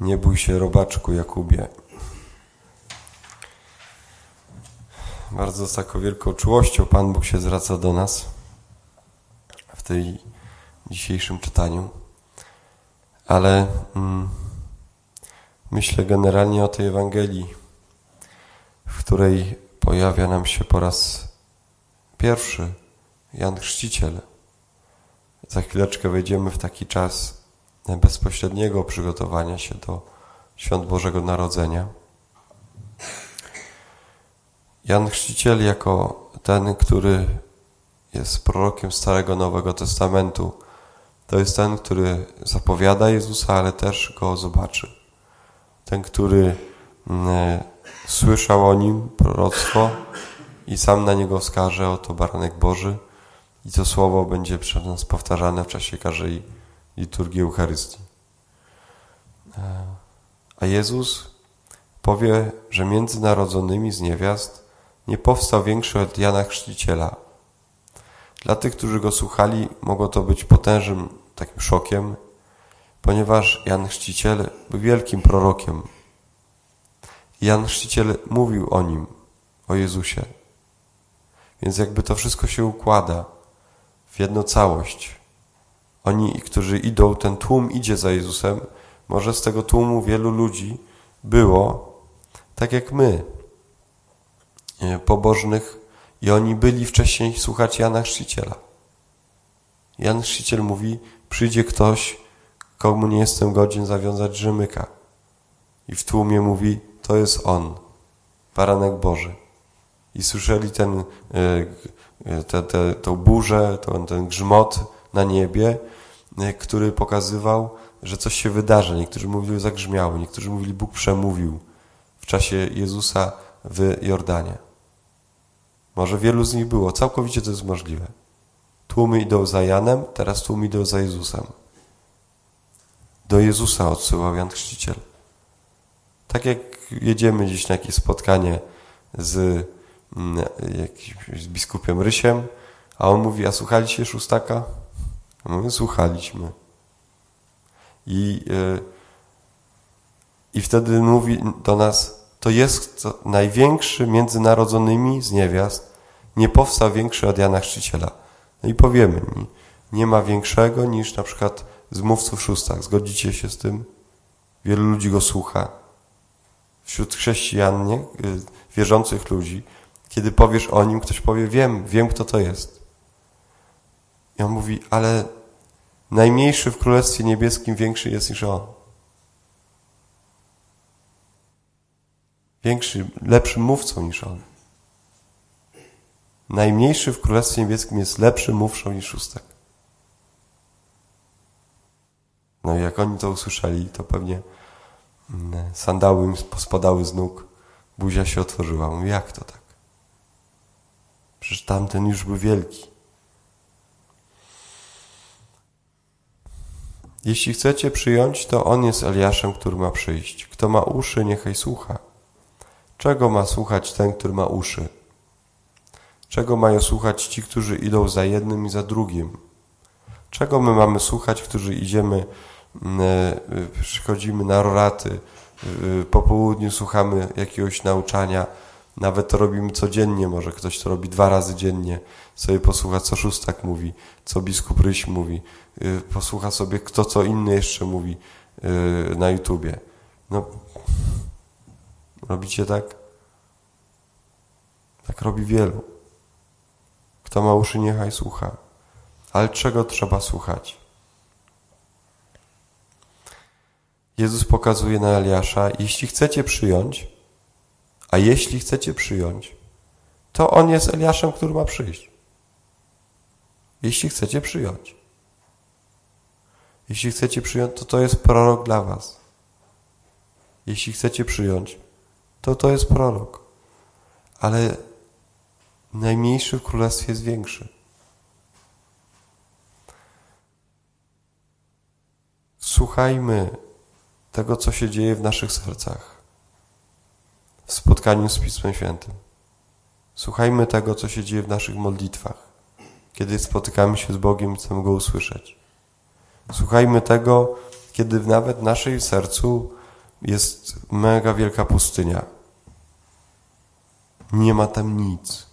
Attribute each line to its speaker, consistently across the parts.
Speaker 1: Nie bój się, robaczku Jakubie. Bardzo z taką wielką czułością Pan Bóg się zwraca do nas w tej dzisiejszym czytaniu. Ale mm, myślę generalnie o tej Ewangelii, w której pojawia nam się po raz pierwszy Jan Chrzciciel. Za chwileczkę wejdziemy w taki czas bezpośredniego przygotowania się do świąt Bożego Narodzenia. Jan Chrzciciel jako ten, który jest prorokiem Starego Nowego Testamentu, to jest ten, który zapowiada Jezusa, ale też go zobaczy. Ten, który mm, słyszał o nim proroctwo i sam na niego wskaże, oto baranek Boży i to słowo będzie przez nas powtarzane w czasie każdej liturgii Eucharystii. A Jezus powie, że między narodzonymi z niewiast nie powstał większy od Jana Chrzciciela. Dla tych, którzy go słuchali, mogło to być potężnym takim szokiem, ponieważ Jan Chrzciciel był wielkim prorokiem. Jan Chrzciciel mówił o nim, o Jezusie. Więc jakby to wszystko się układa w jedną całość. Oni, którzy idą, ten tłum idzie za Jezusem, może z tego tłumu wielu ludzi było tak jak my, pobożnych, i oni byli wcześniej słuchać Jana Chrzciciela. Jan Chrzciciel mówi, przyjdzie ktoś, komu nie jestem godzien zawiązać rzemyka. I w tłumie mówi, to jest On, baranek Boży. I słyszeli ten, e, te, te, tą burzę, ten, ten grzmot na niebie, e, który pokazywał, że coś się wydarzy. Niektórzy mówili, zagrzmiało, niektórzy mówili, Bóg przemówił w czasie Jezusa w Jordanie. Może wielu z nich było, całkowicie to jest możliwe. Tłumy idą za Janem, teraz tłumy idą za Jezusem. Do Jezusa odsyłał Jan Chrzciciel. Tak jak jedziemy dziś na jakieś spotkanie z, mm, z biskupem Rysiem, a on mówi, a słuchaliście szóstaka? My słuchaliśmy. I, yy, I wtedy mówi do nas, to jest największy między narodzonymi z niewiast, nie powstał większy od Jana Chrzciciela. No i powiemy, nie, nie ma większego niż na przykład z mówców szóstak. Zgodzicie się z tym? Wielu ludzi go słucha. Wśród chrześcijan, nie? wierzących ludzi, kiedy powiesz o nim, ktoś powie, wiem, wiem kto to jest. I on mówi, ale najmniejszy w Królestwie Niebieskim większy jest niż on. Większy, lepszym mówcą niż on. Najmniejszy w Królestwie Niebieskim jest lepszym mówcą niż szóstek. No i jak oni to usłyszeli, to pewnie mm, sandały im pospadały z nóg, buzia się otworzyła. Mówi, jak to tak? Przecież tamten już był wielki. Jeśli chcecie przyjąć, to on jest Eliaszem, który ma przyjść. Kto ma uszy, niechaj słucha. Czego ma słuchać ten, który ma uszy? Czego mają słuchać ci, którzy idą za jednym i za drugim? Czego my mamy słuchać, którzy idziemy, mm, e, przychodzimy na roraty, po południu słuchamy jakiegoś nauczania, nawet to robimy codziennie, może ktoś to robi dwa razy dziennie, sobie posłucha, co szóstak mówi, co biskup Ryś mówi, y, posłucha sobie, kto co inny jeszcze mówi y, na YouTubie. No, robicie tak? Tak robi wielu. Kto ma uszy, niechaj słucha. Ale czego trzeba słuchać? Jezus pokazuje na Eliasza, jeśli chcecie przyjąć, a jeśli chcecie przyjąć, to on jest Eliaszem, który ma przyjść. Jeśli chcecie przyjąć. Jeśli chcecie przyjąć, to to jest prorok dla was. Jeśli chcecie przyjąć, to to jest prorok. Ale najmniejszy w królestwie jest większy. Słuchajmy tego, co się dzieje w naszych sercach spotkaniu z Pismem Świętym. Słuchajmy tego, co się dzieje w naszych modlitwach, kiedy spotykamy się z Bogiem chcemy Go usłyszeć. Słuchajmy tego, kiedy nawet w naszej sercu jest mega wielka pustynia. Nie ma tam nic.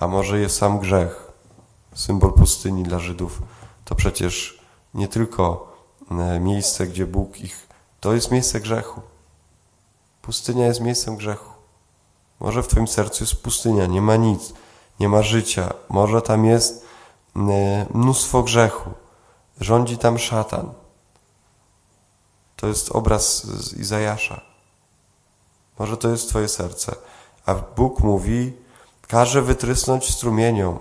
Speaker 1: A może jest sam grzech, symbol pustyni dla Żydów. To przecież nie tylko e, miejsce, gdzie Bóg ich. To jest miejsce grzechu. Pustynia jest miejscem grzechu. Może w Twoim sercu jest pustynia, nie ma nic, nie ma życia. Może tam jest e, mnóstwo grzechu. Rządzi tam szatan. To jest obraz z Izajasza. Może to jest Twoje serce. A Bóg mówi, każe wytrysnąć strumieniom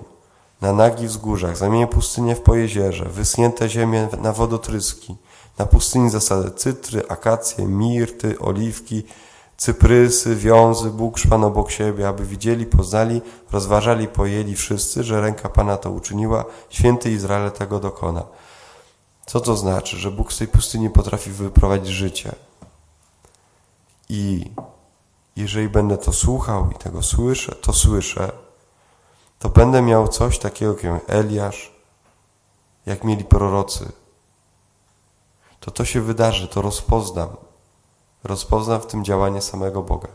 Speaker 1: na nagi wzgórzach, zamienię pustynię w pojezierze, wyschnięte ziemię na wodotryski, na pustyni zasady cytry, akacje, mirty, oliwki, cyprysy, wiązy, Bóg szpan obok siebie, aby widzieli, poznali, rozważali, pojęli wszyscy, że ręka Pana to uczyniła, święty Izrael tego dokona. Co to znaczy? Że Bóg z tej pustyni potrafi wyprowadzić życie. I jeżeli będę to słuchał i tego słyszę, to słyszę, to będę miał coś takiego jak Eliasz, jak mieli prorocy. To to się wydarzy, to rozpoznam. Rozpoznam w tym działanie samego Boga.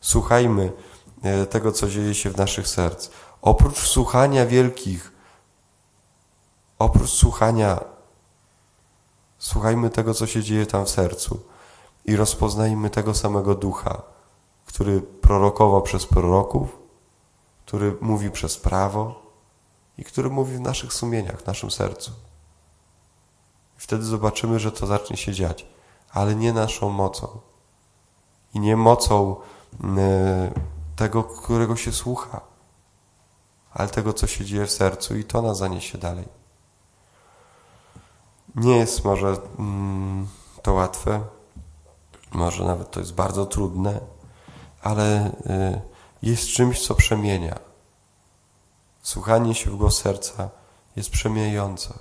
Speaker 1: Słuchajmy e, tego, co dzieje się w naszych serc. Oprócz słuchania wielkich, oprócz słuchania, słuchajmy tego, co się dzieje tam w sercu i rozpoznajmy tego samego ducha, który prorokował przez proroków, który mówi przez prawo i który mówi w naszych sumieniach, w naszym sercu. Wtedy zobaczymy, że to zacznie się dziać, ale nie naszą mocą i nie mocą tego, którego się słucha, ale tego, co się dzieje w sercu i to nas zaniesie dalej. Nie jest może mm, to łatwe, może nawet to jest bardzo trudne, ale y, jest czymś, co przemienia. Słuchanie się w głos serca jest przemieniające.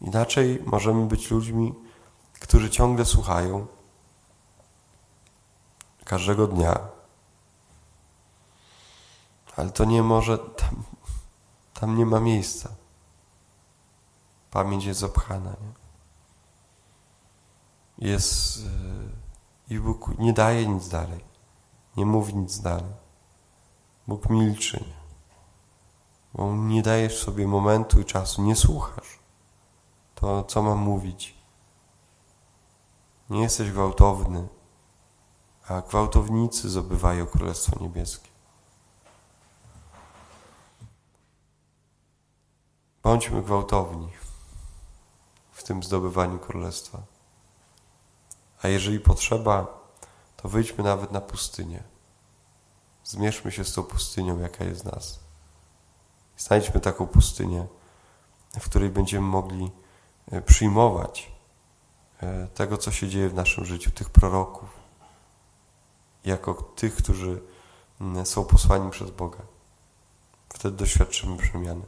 Speaker 1: Inaczej możemy być ludźmi, którzy ciągle słuchają każdego dnia, ale to nie może, tam, tam nie ma miejsca. Pamięć jest zapchana. Nie? Jest. Yy, i Bóg nie daje nic dalej, nie mówi nic dalej. Bóg milczy, bo nie dajesz sobie momentu i czasu, nie słuchasz. To co mam mówić? Nie jesteś gwałtowny, a gwałtownicy zdobywają Królestwo Niebieskie. Bądźmy gwałtowni w tym zdobywaniu Królestwa. A jeżeli potrzeba, to wyjdźmy nawet na pustynię. Zmierzmy się z tą pustynią, jaka jest nas. Znajdźmy taką pustynię, w której będziemy mogli e, przyjmować tego, co się dzieje w naszym życiu, tych proroków, jako tych, którzy są posłani przez Boga. Wtedy doświadczymy przemiany.